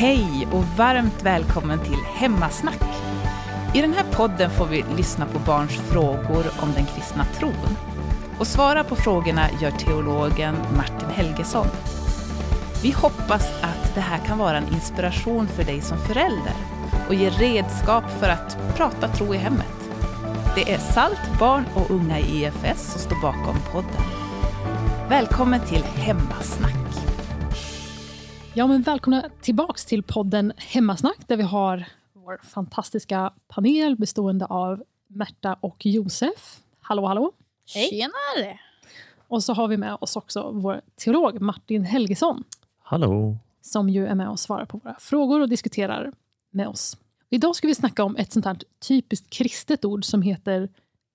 Hej och varmt välkommen till Hemmasnack. I den här podden får vi lyssna på barns frågor om den kristna tron. Och svara på frågorna gör teologen Martin Helgesson. Vi hoppas att det här kan vara en inspiration för dig som förälder och ge redskap för att prata tro i hemmet. Det är SALT, barn och unga i EFS som står bakom podden. Välkommen till Hemmasnack. Ja, men välkomna tillbaks till podden Hemmasnack där vi har vår fantastiska panel bestående av Märta och Josef. Hallå, hallå. Tjenare! Och så har vi med oss också vår teolog Martin Helgesson Hallå! som ju är med och svarar på våra frågor och diskuterar med oss. Idag ska vi snacka om ett sånt här typiskt kristet ord som heter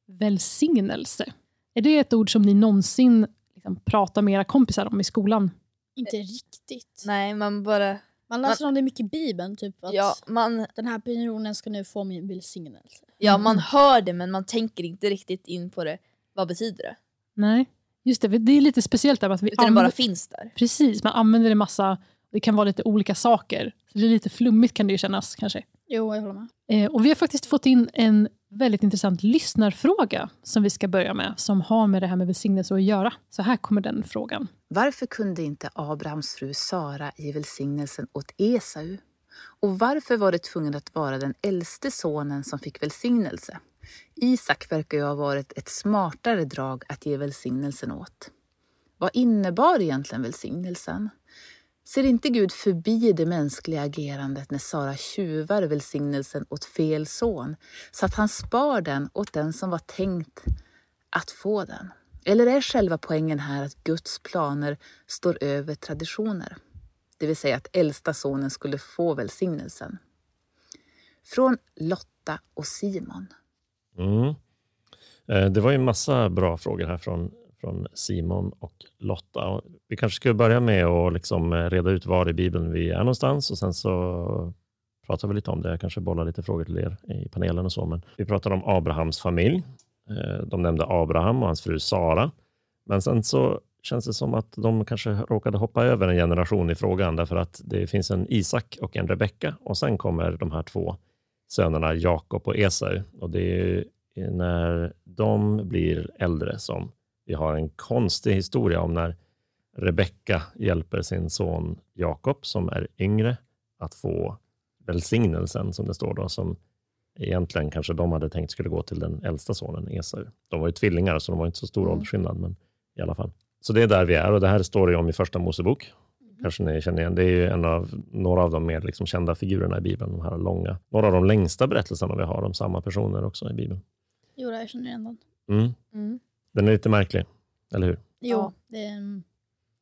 välsignelse. Är det ett ord som ni någonsin liksom, pratar med era kompisar om i skolan? Inte riktigt. Nej, man bara... Man läser om det mycket i Bibeln, typ att Ja man, den här personen ska nu få min välsignelse. ja, man hör det men man tänker inte riktigt in på det. Vad betyder det? Nej, just det. Det är lite speciellt där att vi Utan det bara finns där. Precis, man använder det massa, det kan vara lite olika saker. Så det är lite flummigt kan det ju kännas kanske. Jo, jag håller med. Eh, och vi har faktiskt fått in en väldigt intressant lyssnarfråga som vi ska börja med, som har med det här med välsignelse att göra. Så här kommer den frågan. Varför kunde inte Abrahams fru Sara ge välsignelsen åt Esau? Och varför var det tvungen att vara den äldste sonen som fick välsignelse? Isak verkar ju ha varit ett smartare drag att ge välsignelsen åt. Vad innebar egentligen välsignelsen? Ser inte Gud förbi det mänskliga agerandet när Sara tjuvar välsignelsen åt fel son, så att han spar den åt den som var tänkt att få den? Eller är själva poängen här att Guds planer står över traditioner? Det vill säga att äldsta sonen skulle få välsignelsen. Från Lotta och Simon. Mm. Eh, det var ju en massa bra frågor här från, från Simon och Lotta. Och Vi kanske ska börja med att liksom eh, reda ut var i Bibeln vi är någonstans och sen så pratar vi lite om det. Jag kanske bollar lite frågor till er i panelen och så. Men vi pratar om Abrahams familj. Eh, de nämnde Abraham och hans fru Sara. Men sen så känns det som att de kanske råkade hoppa över en generation i frågan därför att det finns en Isak och en Rebecka och sen kommer de här två sönerna Jakob och Esau. Och det är när de blir äldre som vi har en konstig historia om när Rebecka hjälper sin son Jakob som är yngre att få välsignelsen som det står då, som egentligen kanske de hade tänkt skulle gå till den äldsta sonen Esau. De var ju tvillingar så de var inte så stor Mm. åldersskillnad, men i alla fall. Så det är där vi är och det här står det om i första Mosebok. Kanske ni känner igen. Det är ju en av, några av de mer liksom kända figurerna i Bibeln. De här långa, några av de längsta berättelserna vi har om samma personer också i Bibeln. Jo, jag känner igen den. Mm. Den är lite märklig, eller hur? Jo, Ja. det är mm,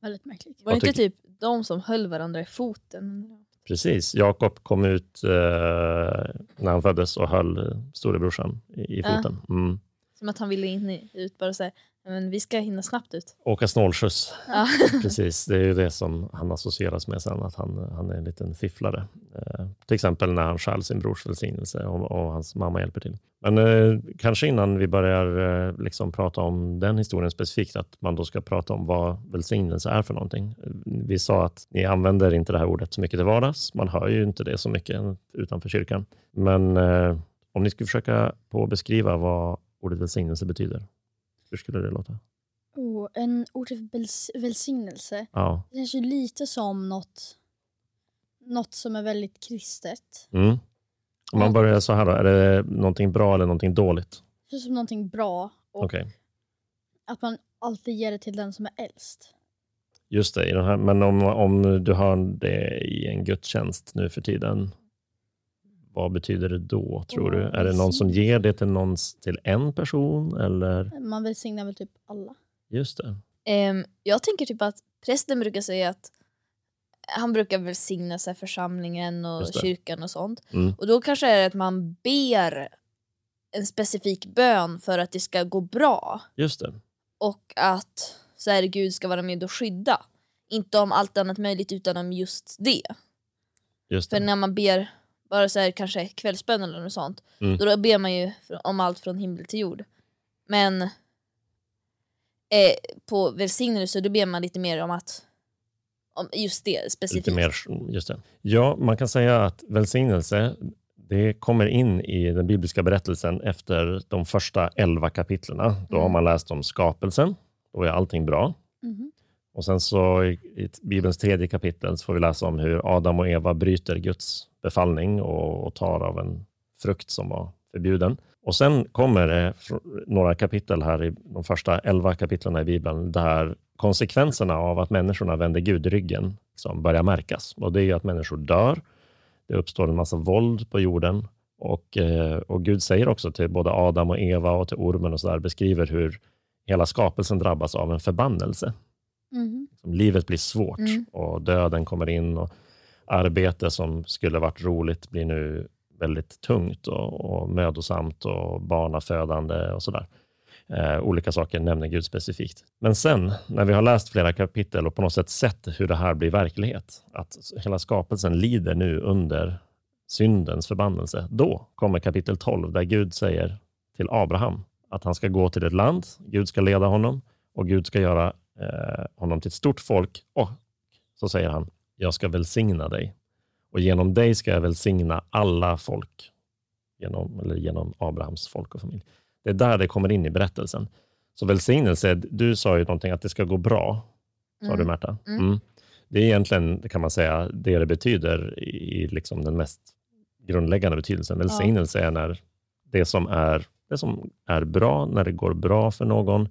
väldigt märkligt. Var det inte typ de som höll varandra i foten? Precis. Jakob kom ut eh, när han föddes och höll storebrorsan i, i foten. Mm. Som att han ville in i, ut bara säga men vi ska hinna snabbt ut. Åka snålskjuts. Ja. Precis, det är ju det som han associeras med sen, att han, han är en liten fifflare. Eh, till exempel när han stjäl sin brors välsignelse och, och hans mamma hjälper till. Men eh, kanske innan vi börjar eh, liksom prata om den historien specifikt, att man då ska prata om vad välsignelse är för någonting. Vi sa att ni använder inte det här ordet så mycket till vardags. Man hör ju inte det så mycket utanför kyrkan. Men eh, om ni skulle försöka på beskriva vad ordet välsignelse betyder, hur skulle det låta? Oh, en ord för väls- välsignelse. Ja. Det känns ju lite som något, något som är väldigt kristet. Mm. Om man börjar så här då, är det någonting bra eller någonting dåligt? Det känns som någonting bra och Okej, att man alltid ger det till den som är äldst. just det. I den här, men om, om du har det i en gudstjänst nu för tiden, vad betyder det då, tror du? Åh, Är det någon som ger det till, någon, till en person? Eller? Man välsignar väl typ alla. Just det. Ehm, jag tänker typ att prästen brukar säga att han brukar välsigna sig församlingen och kyrkan och sånt. Mm. Och då kanske är det att man ber en specifik bön för att det ska gå bra. Just det. och att så här, Gud ska vara med och skydda. Inte om allt annat möjligt utan om just det. Just För det. när man ber bara så här, kanske kvällsbön eller något sånt, Mm. då ber man ju om allt från himmel till jord. Men eh, på välsignelse då ber man lite mer om att om just det specifikt. Lite mer, just det. Ja, man kan säga att välsignelse det kommer in i den bibliska berättelsen efter de första elva kapitlerna. Då har man läst om skapelsen. Då är allting bra. Mhm. Och sen så i, i Bibelns tredje kapitel så får vi läsa om hur Adam och Eva bryter Guds befallning och, och tar av en frukt som var förbjuden. Och sen kommer det några kapitel här i de första elva kapitlen i Bibeln där konsekvenserna av att människorna vänder Gud ryggen liksom börjar märkas. Och det är ju att människor dör. Det uppstår en massa våld på jorden och, eh, och Gud säger också till både Adam och Eva och till ormen och så där beskriver hur hela skapelsen drabbas av en förbannelse. Mhm. Som livet blir svårt Mm. och döden kommer in och arbete som skulle varit roligt blir nu väldigt tungt och, och mödosamt och barnafödande och sådär. Eh, olika saker nämner Gud specifikt. Men sen, när vi har läst flera kapitel och på något sätt sett hur det här blir verklighet, att hela skapelsen lider nu under syndens förbannelse, då kommer kapitel 12 där Gud säger till Abraham att han ska gå till ett land, Gud ska leda honom och Gud ska göra eh, honom till ett stort folk och så säger han, jag ska välsigna dig och genom dig ska jag välsigna alla folk genom, eller genom Abrahams folk och familj. Det är där det kommer in i berättelsen. Så välsignelse, du sa ju någonting att det ska gå bra, sa Mm. du Märta. Mm. Mm. Det är egentligen, kan man säga, det det betyder i liksom den mest grundläggande betydelsen. Välsignelse är när det som är, det som är bra, när det går bra för någon,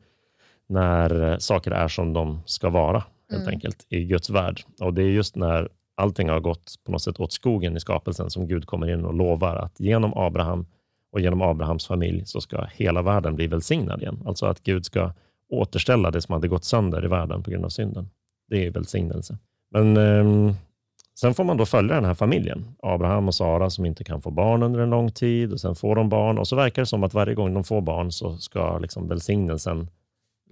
när eh, saker är som de ska vara, helt Mm. enkelt, i Guds värld. Och det är just när allting har gått på något sätt åt skogen i skapelsen som Gud kommer in och lovar att genom Abraham och genom Abrahams familj så ska hela världen bli välsignad igen. Alltså att Gud ska återställa det som hade gått sönder i världen på grund av synden. Det är välsignelse. Men ehm, sen får man då följa den här familjen. Abraham och Sara som inte kan få barn under en lång tid och sen får de barn och så verkar det som att varje gång de får barn så ska liksom välsignelsen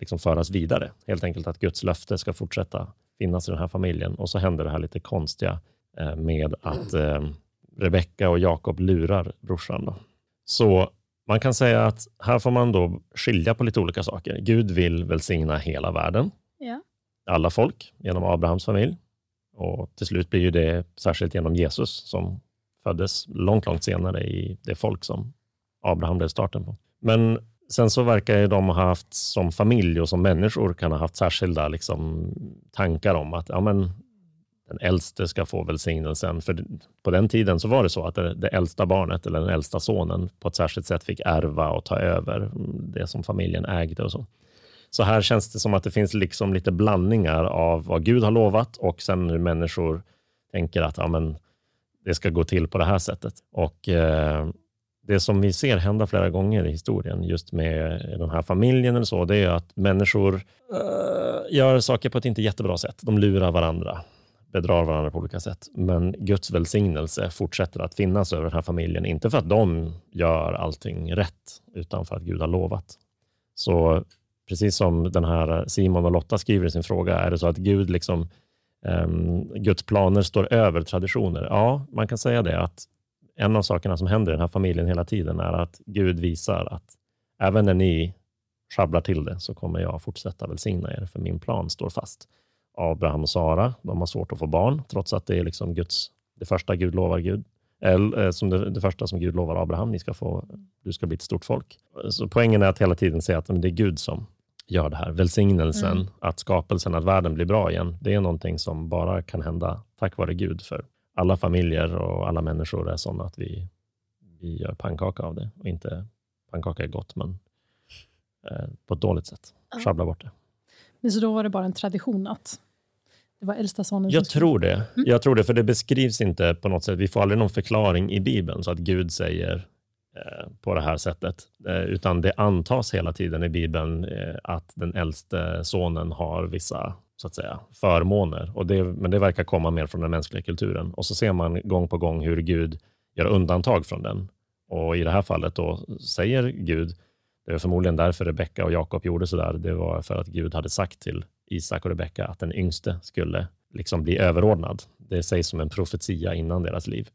liksom föras vidare. Helt enkelt att Guds löfte ska fortsätta finnas i den här familjen och så händer det här lite konstiga eh, med att eh, Rebecka och Jakob lurar brorsan. Då. Så man kan säga att här får man då skilja på lite olika saker. Gud vill välsigna hela världen, Ja. alla folk, genom Abrahams familj. Och till slut blir ju det särskilt genom Jesus som föddes långt, långt senare i det folk som Abraham blev starten på. Men sen så verkar ju de ha haft som familj och som människor kan ha haft särskilda liksom, tankar om att ja, men, den äldste ska få välsignelsen. För på den tiden så var det så att det, det äldsta barnet eller den äldsta sonen på ett särskilt sätt fick ärva och ta över mm, det som familjen ägde och så. Så här känns det som att det finns liksom lite blandningar av vad Gud har lovat och sen hur människor tänker att ja, men, det ska gå till på det här sättet. Och eh, det som vi ser hända flera gånger i historien just med den här familjen eller så, det är att människor uh, gör saker på ett inte jättebra sätt. De lurar varandra, bedrar varandra på olika sätt. Men Guds välsignelse fortsätter att finnas över den här familjen. Inte för att de gör allting rätt, utan för att Gud har lovat. Så precis som den här Simon och Lotta skriver i sin fråga, är det så att Gud liksom, um, Guds planer står över traditioner? Ja, man kan säga det. att en av sakerna som händer i den här familjen hela tiden är att Gud visar att även när ni sjabblar till det så kommer jag fortsätta välsigna er, för min plan står fast. Abraham och Sara, de har svårt att få barn, trots att det är liksom Guds, det första Gud lovar Gud. Eller, eh, som det, det första som Gud lovar Abraham, ni ska få, du ska bli ett stort folk. Så poängen är att hela tiden säga att det är Gud som gör det här. Välsignelsen, Mm. att skapelsen, att världen blir bra igen, det är någonting som bara kan hända tack vare Gud. För alla familjer och alla människor är sådana att vi, vi gör pannkaka av det. Och inte, pannkaka är gott, men eh, på ett dåligt sätt. Ja. Sjabbla bort det. Men så då var det bara en tradition att det var äldsta sonen Jag tror det. Jag tror det, för det beskrivs inte på något sätt. Vi får aldrig någon förklaring i Bibeln, så att Gud säger eh, på det här sättet. Eh, utan det antas hela tiden i Bibeln eh, att den äldste sonen har vissa så att säga, förmåner. Och det, men det verkar komma mer från den mänskliga kulturen. Och så ser man gång på gång hur Gud gör undantag från den. Och i det här fallet då säger Gud, det är förmodligen därför Rebecka och Jakob gjorde sådär, det var för att Gud hade sagt till Isak och Rebecka att den yngste skulle liksom bli överordnad. Det sägs som en profetia innan deras liv.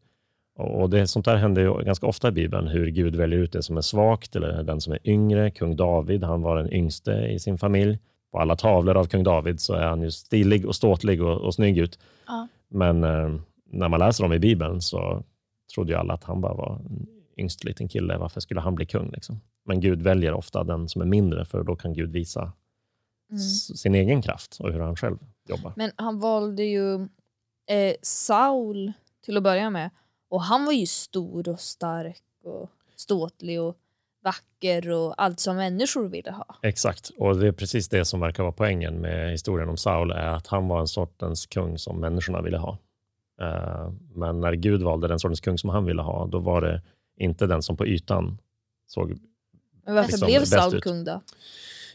Och det, Sånt där händer ju ganska ofta i Bibeln, hur Gud väljer ut det som är svagt eller den som är yngre. Kung David, han var den yngste i sin familj på alla tavlor av kung David så är han ju stilig och ståtlig och, och snygg ut. Ja. Men eh, när man läser om i Bibeln så trodde ju alla att han bara var en yngst liten kille. Varför skulle han bli kung? Liksom? Men Gud väljer ofta den som är mindre, för då kan Gud visa Mm. sin egen kraft och hur han själv jobbar. Men han valde ju eh, Saul till att börja med. Och han var ju stor och stark och ståtlig och vacker och allt som människor ville ha. Exakt, och det är precis det som verkar vara poängen med historien om Saul, är att han var en sortens kung som människorna ville ha. Eh, Men när Gud valde den sortens kung som han ville ha, då var det inte den som på ytan såg Men varför Liksom blev Saul ut. kung då?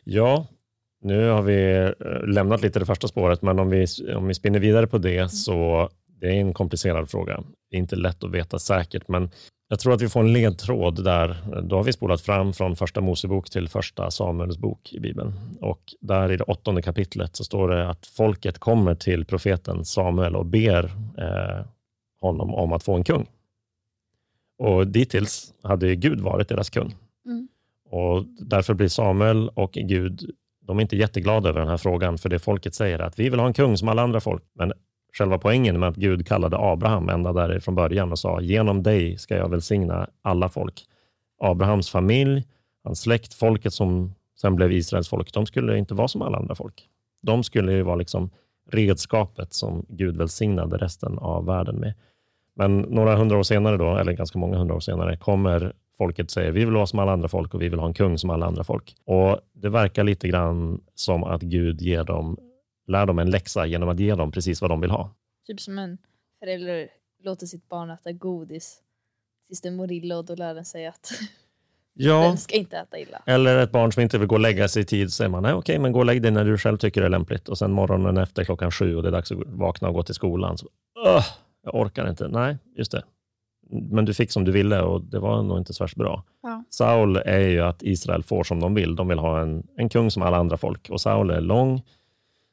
Ja, nu har vi eh, lämnat lite det första spåret, men om vi, om vi spinner vidare på det så det är en komplicerad fråga. Det är inte lätt att veta säkert, men jag tror att vi får en ledtråd där. Då har vi spolat fram från första Mosebok till första Samuels bok i Bibeln. Och där i det åttonde kapitlet så står det att folket kommer till profeten Samuel och ber eh, honom om att få en kung. Och dittills hade Gud varit deras kung. Mm. Och Därför blir Samuel och Gud de är inte jätteglada över den här frågan, för det folket säger att vi vill ha en kung som alla andra folk. Men själva poängen med att Gud kallade Abraham ända där från början och sa genom dig ska jag välsigna alla folk. Abrahams familj, hans släkt, folket som sen blev Israels folk, de skulle inte vara som alla andra folk. De skulle ju vara liksom redskapet som Gud välsignade resten av världen med. Men några hundra år senare, då, eller ganska många hundra år senare, kommer folket säga vi vill vara som alla andra folk och vi vill ha en kung som alla andra folk. Och Det verkar lite grann som att Gud ger dem, lär dem en läxa genom att ge dem precis vad de vill ha. Typ som en förälder låter sitt barn äta godis tills den mår illa och då lär den sig att Ja, den ska inte äta illa. eller ett barn som inte vill gå och lägga sig i tid, säger man nej, okej, men gå och lägg dig när du själv tycker det är lämpligt. Och sen morgonen efter klockan sju och det är dags att vakna och gå till skolan. Så, "Åh, jag orkar inte. Nej, just det. Men du fick som du ville och det var nog inte så värst bra. Ja. Saul är ju att Israel får som de vill. De vill ha en, en kung som alla andra folk. Och Saul är lång,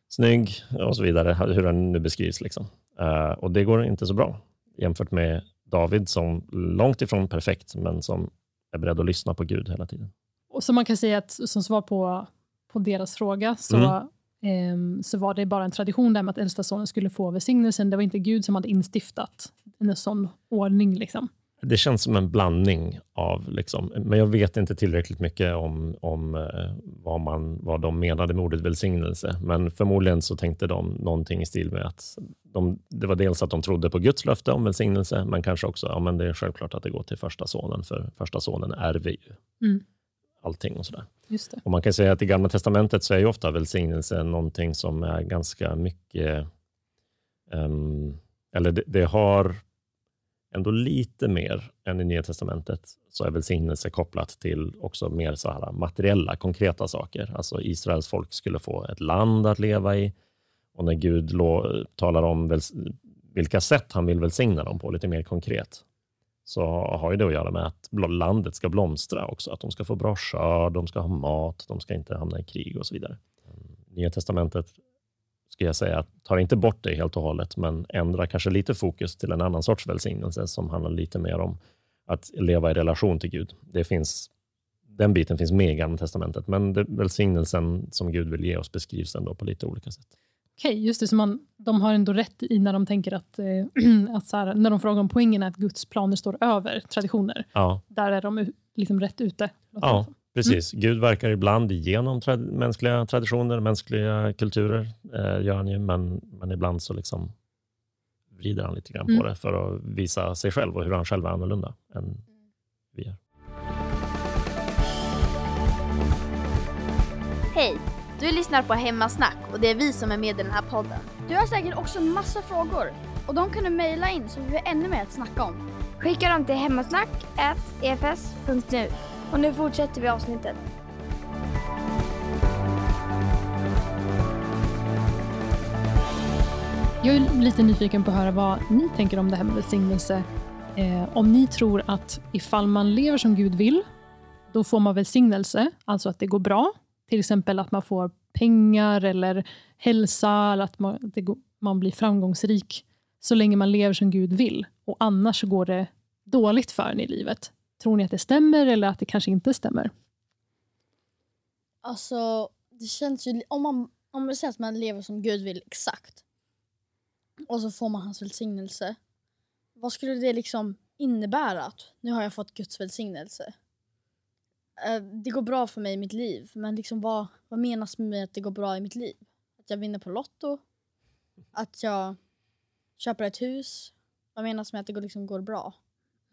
snygg och så vidare, hur den nu beskrivs. Liksom. Eh, och det går inte så bra jämfört med David som långt ifrån perfekt, men som är beredd att lyssna på Gud hela tiden. Och så man kan säga att som svar på, på deras fråga så, Mm. ehm, så var det bara en tradition där med att äldsta sonen skulle få välsignelsen. Det var inte Gud som hade instiftat en sån ordning. Liksom. Det känns som en blandning av, liksom, men jag vet inte tillräckligt mycket om, om eh, vad, man, vad de menade med ordet välsignelse. Men förmodligen så tänkte de någonting i stil med att de, det var dels att de trodde på Guds löfte om välsignelse, men kanske också ja, men det är självklart att det går till första sonen, för första sonen ärver ju Mm. allting och sådär. Och man kan säga att i Gamla Testamentet så är ju ofta välsignelse någonting som är ganska mycket, ehm, eller det, det har ändå lite mer än i Nya Testamentet, så är välsignelse kopplat till också mer så här materiella, konkreta saker. Alltså Israels folk skulle få ett land att leva i och när Gud talar om vilka sätt han vill välsigna dem på, lite mer konkret, så har ju det att göra med att landet ska blomstra också. Att de ska få bra skörd, de ska ha mat, de ska inte hamna i krig och så vidare. Nya testamentet ska jag säga tar inte bort det helt och hållet, men ändrar kanske lite fokus till en annan sorts välsignelse som handlar lite mer om att leva i relation till Gud. Det finns, den biten finns med i Gamla testamentet, men det, välsignelsen som Gud vill ge oss beskrivs ändå på lite olika sätt. Okej, just det. Så man, de har ändå rätt i när de tänker att, eh, att här, när de frågar om poängen är att Guds planer står över traditioner. Ja, Där är de liksom rätt ute. Ja, som. precis. Gud verkar ibland genom trad- mänskliga traditioner, mänskliga kulturer, eh, gör han ju, men, men ibland så liksom vrider han lite grann på Mm. det för att visa sig själv och hur han själv är annorlunda än vi är. Hej! Du lyssnar på Hemmasnack och det är vi som är med i den här podden. Du har säkert också massa frågor och de kan du mejla in så vi har ännu mer att snacka om. Skicka dem till hemmasnack.efs.nu. Och nu fortsätter vi avsnittet. Jag är lite nyfiken på att höra vad ni tänker om det här med välsignelse. Eh, om ni tror att ifall man lever som Gud vill, då får man välsignelse, alltså att det går bra. Till exempel att man får pengar eller hälsa, eller att man, det går, man blir framgångsrik så länge man lever som Gud vill. Och annars går det dåligt för en i livet. Tror ni att det stämmer eller att det kanske inte stämmer? Alltså, det känns ju, om man, om man säger att man lever som Gud vill exakt och så får man hans välsignelse. Vad skulle det liksom innebära? Att nu har jag fått Guds välsignelse. Eh, Det går bra för mig i mitt liv, men liksom vad, vad menas med att det går bra i mitt liv? Att jag vinner på Lotto? Att jag köper ett hus? Vad menas med att det går, liksom går bra?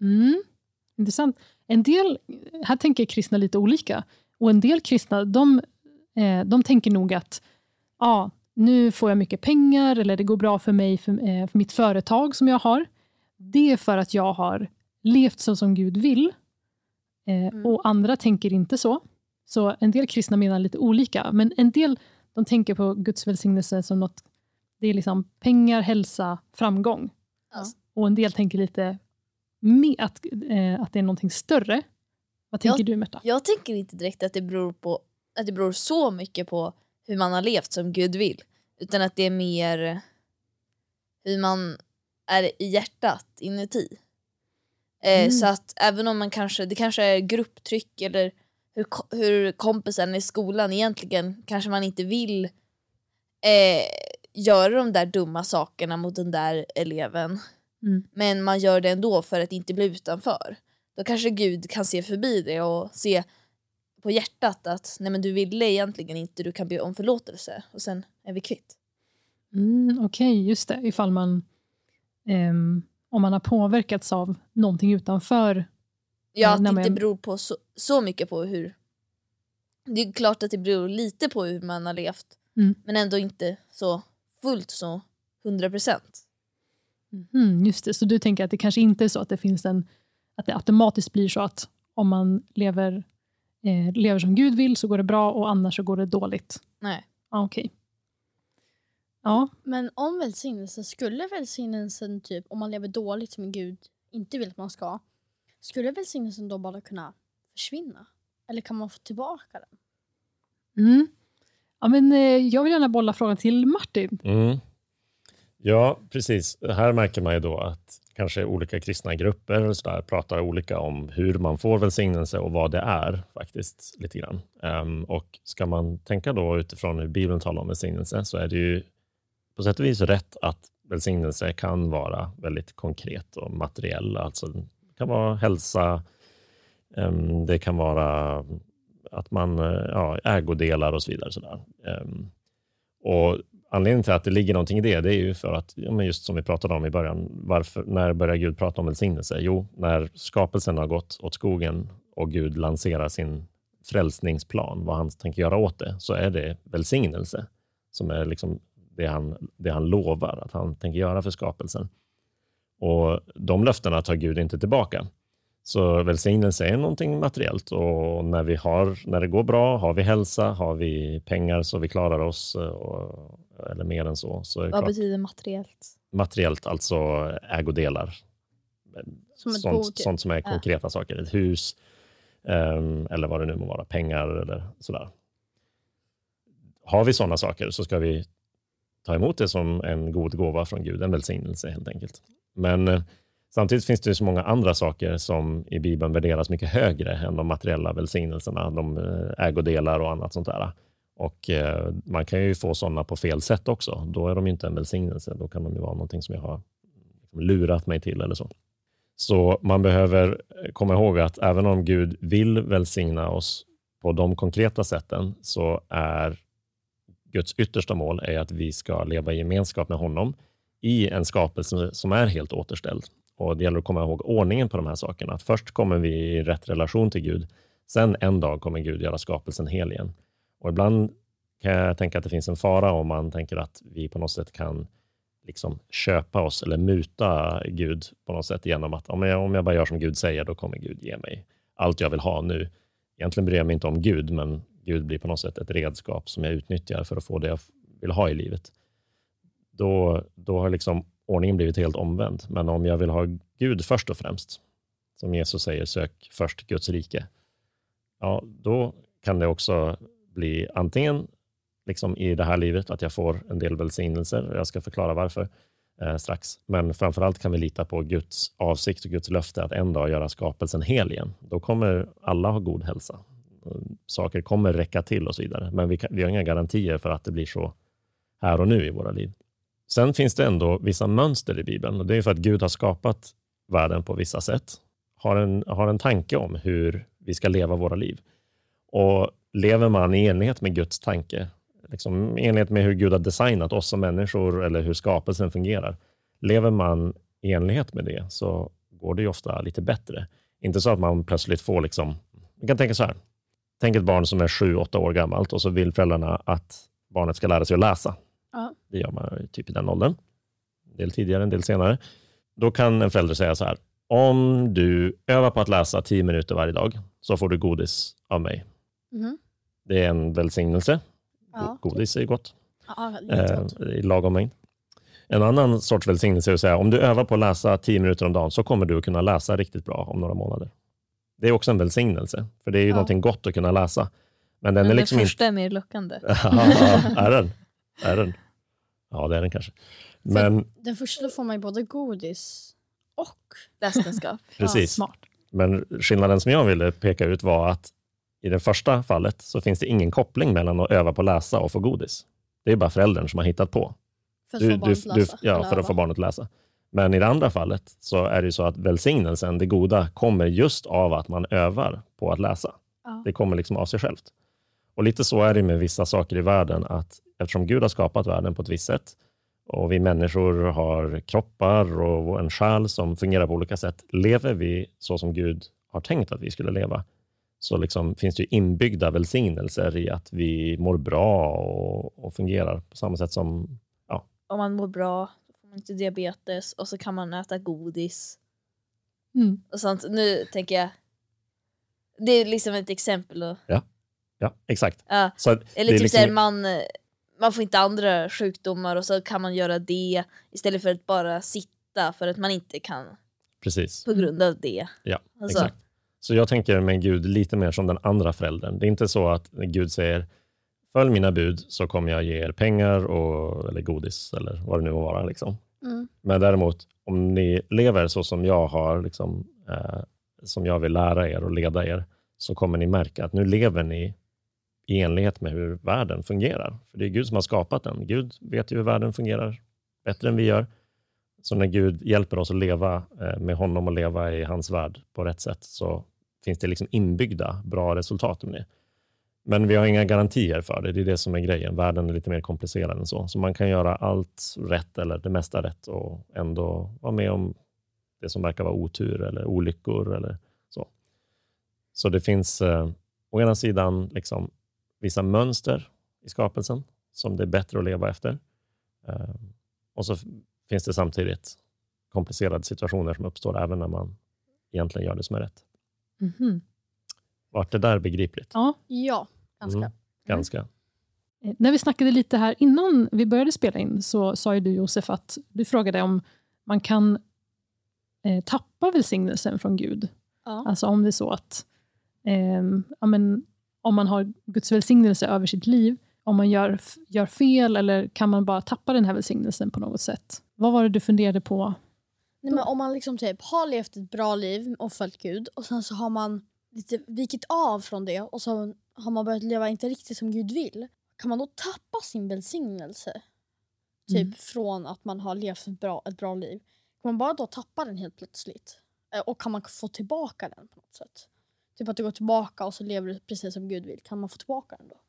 Mm. Intressant. En del, här tänker kristna lite olika. Och En del kristna de, eh, de tänker nog att ja, nu får jag mycket pengar eller det går bra för mig, för, eh, för mitt företag som jag har. Det är för att jag har levt så som Gud vill. Eh, Och andra tänker inte så. Så en del kristna menar lite olika. Men en del de tänker på Guds välsignelse som något, det är liksom pengar, hälsa, framgång. Ja. Och en del tänker lite med att, eh, att det är någonting större. Vad tänker Jag- du Märta? Jag tänker inte direkt att det beror på att det beror så mycket på hur man har levt som Gud vill. Utan att det är mer hur man är i hjärtat inuti. Eh, Mm. Så att även om man kanske, det kanske är grupptryck eller hur, hur kompisen i skolan egentligen kanske man inte vill eh, göra de där dumma sakerna mot den där eleven. Mm. Men man gör det ändå för att inte bli utanför. Då kanske Gud kan se förbi det och se på hjärtat att nej men du ville egentligen inte, du kan be om förlåtelse och sen är vi kvitt. Mm, Okej, just det. Ifall man, ehm, om man har påverkats av någonting utanför. Ja, Eh, att det inte men- beror på så, så mycket på hur... Det är klart att det beror lite på hur man har levt, Mm. men ändå inte så fullt så 100 procent. Mm, just det, så du tänker att det kanske inte är så att det finns en, att det automatiskt blir så att om man lever, eh, lever som Gud vill så går det bra och annars så går det dåligt. Nej. Ah, Okej. Ja, Men om välsignelse, skulle välsignelsen typ, om man lever dåligt som Gud inte vill att man ska, skulle välsignelsen då bara kunna försvinna? Eller kan man få tillbaka den? mm. ja men, eh, jag vill gärna bolla frågan till Martin. Mm. Ja, precis. Här märker man ju då att kanske olika kristna grupper och så där, pratar olika om hur man får välsignelse och vad det är faktiskt. lite grann. Um, och Ska man tänka då utifrån hur Bibeln talar om välsignelse så är det ju på sätt och vis rätt att välsignelse kan vara väldigt konkret och materiell. Alltså, det kan vara hälsa, um, det kan vara att man eh, ja, ägodelar och så vidare. Så där. Ehm, och Anledningen till att det ligger någonting i det, det är ju för att, ja, men just som vi pratade om i början, varför, när börjar Gud prata om välsignelse? Jo, när skapelsen har gått åt skogen och Gud lanserar sin frälsningsplan, vad han tänker göra åt det, så är det välsignelse som är liksom det, han, det han lovar att han tänker göra för skapelsen. Och De löftena tar Gud inte tillbaka. Så välsignelse är någonting materiellt och när, vi har, när det går bra, har vi hälsa, har vi pengar så vi klarar oss, eh, och, eller mer än så, så Vad klart, betyder materiellt? materiellt, alltså ägodelar. Som sånt, sånt som är konkreta saker. Ett hus, ehm, eller vad det nu må vara, pengar eller sådär. Har vi sådana saker så ska vi ta emot det som en god gåva från Gud, en välsignelse helt enkelt. Men eh, samtidigt finns det ju så många andra saker som i Bibeln värderas mycket högre än de materiella välsignelserna, de eh, ägodelar och annat sånt där. Och eh, man kan ju få sådana på fel sätt också. Då är de ju inte en välsignelse. Då kan de ju vara någonting som jag har liksom, lurat mig till eller så. Så man behöver eh, komma ihåg att även om Gud vill välsigna oss på de konkreta sätten så är Guds yttersta mål är att vi ska leva i gemenskap med honom i en skapelse som är helt återställd. Och Det gäller att komma ihåg ordningen på de här sakerna. Att först kommer vi i rätt relation till Gud. Sen en dag kommer Gud göra skapelsen hel igen. Och ibland kan jag tänka att det finns en fara om man tänker att vi på något sätt kan liksom köpa oss eller muta Gud på något sätt genom att om jag, om jag bara gör som Gud säger, då kommer Gud ge mig allt jag vill ha nu. Egentligen bryr jag mig inte om Gud, men Gud blir på något sätt ett redskap som jag utnyttjar för att få det jag vill ha i livet. Då, då har liksom ordningen blivit helt omvänd. Men om jag vill ha Gud först och främst, som Jesus säger, sök först Guds rike, ja, då kan det också bli antingen liksom i det här livet att jag får en del välsignelser. Jag ska förklara varför eh, strax. Men framförallt kan vi lita på Guds avsikt och Guds löfte att en dag göra skapelsen hel igen. Då kommer alla ha god hälsa. saker kommer räcka till och så vidare. Men vi, kan, vi har inga garantier för att det blir så här och nu i våra liv. Sen finns det ändå vissa mönster i Bibeln och det är för att Gud har skapat världen på vissa sätt. Har en, har en tanke om hur vi ska leva våra liv. Och lever man i enlighet med Guds tanke, liksom i enlighet med hur Gud har designat oss som människor eller hur skapelsen fungerar. Lever man i enlighet med det så går det ju ofta lite bättre. Inte så att man plötsligt får liksom, man kan tänka så här. Tänk ett barn som är sju, åtta år gammalt och så vill föräldrarna att barnet ska lära sig att läsa. Ja. Det gör man typ i den åldern. En del tidigare, en del senare. Då kan en förälder säga så här. Om du övar på att läsa tio minuter varje dag så får du godis av mig. Mhm. Det är en välsignelse. Ja. Godis är gott. Ja, Eh, i lagom mängd. En annan sorts välsignelse är att säga om du övar på att läsa tio minuter om dagen så kommer du att kunna läsa riktigt bra om några månader. Det är också en välsignelse, för det är ju Ja. någonting gott att kunna läsa. Men den Men är den liksom inte... första är mer lockande. Ja, är den? Är den? Ja, det är den kanske. Men Den första får man ju både godis och... Läskunskap. precis. Smart. Men skillnaden som jag ville peka ut var att i det första fallet så finns det ingen koppling mellan att öva på att läsa och få godis. Det är bara föräldern som har hittat på. För att Du, få barnet att du, läsa. ja, för att få barnet att läsa. Men i det andra fallet så är det ju så att välsignelsen, det goda, kommer just av att man övar på att läsa. Ja. Det kommer liksom av sig självt. Och lite så är det med vissa saker i världen, att eftersom Gud har skapat världen på ett visst sätt och vi människor har kroppar och en själ som fungerar på olika sätt. Lever vi så som Gud har tänkt att vi skulle leva, så liksom finns det ju inbyggda välsignelser i att vi mår bra och, och fungerar på samma sätt som Om man mår bra så får man inte diabetes och så kan man äta godis. Mm. Och sånt. Nu tänker jag, det är liksom ett exempel. Och, Ja, exakt. ja, Så eller typ liksom- man, man får inte andra sjukdomar och så kan man göra det istället för att bara sitta för att man inte kan Precis. på grund av det. Ja, Alltså. exakt. Så jag tänker med Gud lite mer som den andra föräldern. Det är inte så att Gud säger följ mina bud så kommer jag ge er pengar och, eller godis eller vad det nu må vara. Liksom. Mm. Men däremot, om ni lever så som jag har, liksom, eh, som jag vill lära er och leda er, så kommer ni märka att nu lever ni i enlighet med hur världen fungerar. För det är Gud som har skapat den. Gud vet ju hur världen fungerar bättre än vi gör. Så när Gud hjälper oss att leva eh, med honom och leva i hans värld på rätt sätt, så finns det liksom inbyggda bra resultat med det. Men vi har inga garantier för det. Det är det som är grejen. Världen är lite mer komplicerad än så. Så man kan göra allt rätt eller det mesta rätt och ändå vara med om det som verkar vara otur eller olyckor eller så. Så det finns eh, å ena sidan liksom vissa mönster i skapelsen som det är bättre att leva efter. Eh, och så finns det samtidigt komplicerade situationer som uppstår även när man egentligen gör det som är rätt. Mhm. Vart det där begripligt? Ja. Ja, ganska. Mm. Ganska. Eh, När vi snackade lite här innan vi började spela in så sa ju du Josef att du frågade om man kan eh, tappa välsignelsen från Gud. Ja. Alltså om det är så att ehm, ja, men, om man har Guds välsignelse över sitt liv, om man gör, gör fel eller kan man bara tappa den här välsignelsen på något sätt? Vad var det du funderade på? Nej, men om man liksom typ har levt ett bra liv och följt Gud och sen så har man lite vikit av från det och så har man börjat leva inte riktigt som Gud vill. Kan man då tappa sin välsignelse? Typ Mm. från att man har levt ett bra, ett bra liv. Kan man bara då tappa den helt plötsligt? Eh, Och kan man få tillbaka den på något sätt? Typ att du går tillbaka och så lever du precis som Gud vill. Kan man få tillbaka den då?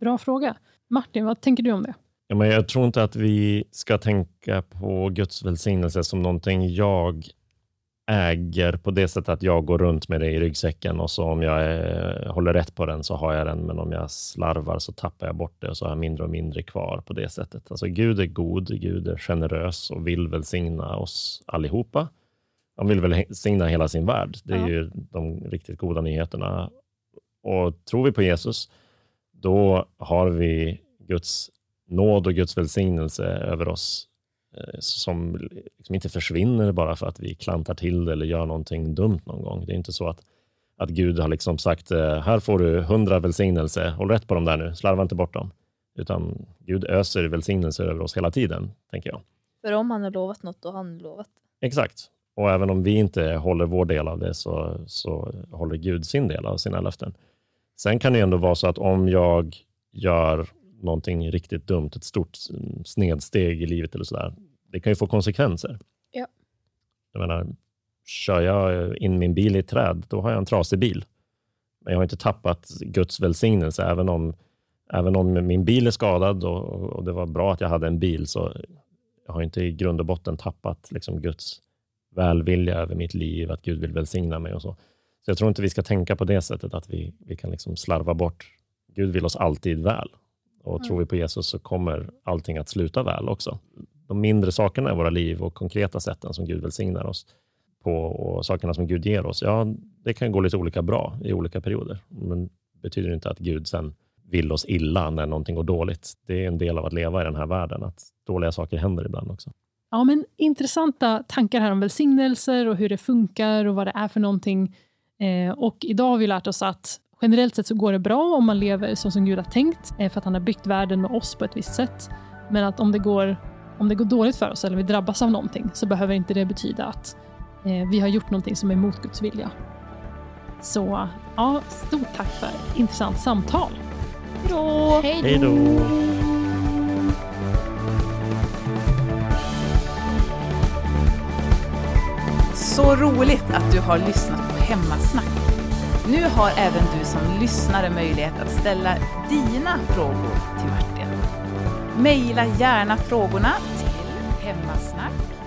Bra fråga. Martin, vad tänker du om det? Ja, men jag tror inte att vi ska tänka på Guds välsignelse som någonting jag äger på det sättet att jag går runt med det i ryggsäcken och så om jag eh, håller rätt på den så har jag den, men om jag slarvar så tappar jag bort det och så har jag mindre och mindre kvar på det sättet. Alltså Gud är god, Gud är generös och vill välsigna oss allihopa. Han vill välsigna hela sin värld. Det är Ja. ju de riktigt goda nyheterna. Och tror vi på Jesus, då har vi Guds nåd och Guds välsignelse över oss eh, som liksom inte försvinner bara för att vi klantar till det eller gör någonting dumt någon gång. Det är inte så att, att Gud har liksom sagt eh, här får du hundra välsignelse, håll rätt på dem där nu, slarva inte bort dem. Utan Gud öser välsignelser över oss hela tiden, tänker jag. För om han har lovat något, då har han lovat. Exakt. Och även om vi inte håller vår del av det så, så håller Gud sin del av sina löften. Sen kan det ändå vara så att om jag gör någonting riktigt dumt, ett stort snedsteg i livet eller sådär, det kan ju få konsekvenser. Ja. Jag menar, kör jag in min bil i ett träd, då har jag en trasig bil. Men jag har inte tappat Guds välsignelse, även om, även om min bil är skadad och, och det var bra att jag hade en bil, så jag har inte i grund och botten tappat liksom Guds välvilja över mitt liv, att Gud vill välsigna mig och så. Så jag tror inte vi ska tänka på det sättet, att vi, vi kan liksom slarva bort. Gud vill oss alltid väl. Och Mm. tror vi på Jesus så kommer allting att sluta väl också. De mindre sakerna i våra liv och konkreta sätten som Gud välsignar oss på och sakerna som Gud ger oss, ja, det kan gå lite olika bra i olika perioder. Men det betyder inte att Gud sen vill oss illa när någonting går dåligt. Det är en del av att leva i den här världen, att dåliga saker händer ibland också. Ja, men intressanta tankar här om välsignelser och hur det funkar och vad det är för någonting. Eh, och idag har vi lärt oss att generellt sett så går det bra om man lever så som Gud har tänkt, eh, för att han har byggt världen och oss på ett visst sätt. Men att om det går, om det går dåligt för oss eller vi drabbas av någonting så behöver inte det betyda att eh, vi har gjort någonting som är emot Guds vilja. Så ja, stort tack för ett intressant samtal. Hej då! Så roligt att du har lyssnat på Hemmasnack. Nu har även du som lyssnare möjlighet att ställa dina frågor till Martin. Maila gärna frågorna till hemmasnack